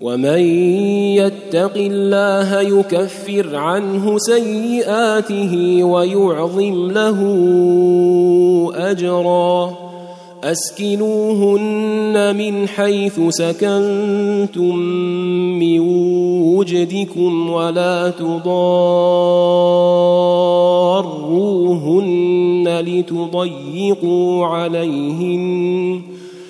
ومن يتق الله يكفر عنه سيئاته ويعظم له أجرا. أسكنوهن من حيث سكنتم من وجدكم ولا تضاروهن لتضيقوا عليهن.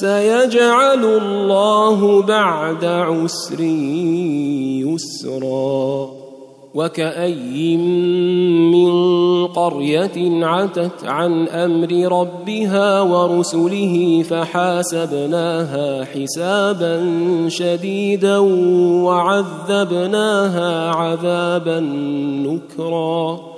سيجعل الله بعد عسر يسرا وكأي من قرية عتت عن أمر ربها ورسله فحاسبناها حسابا شديدا وعذبناها عذابا نكرا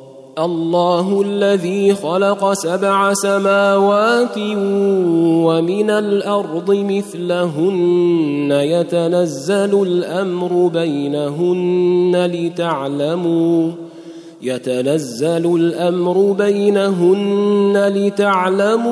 الله الذي خلق سبع سماوات ومن الأرض مثلهن. يتنزل الأمر بينهن لتعلموا. يتنزل الأمر بينهن لتعلموا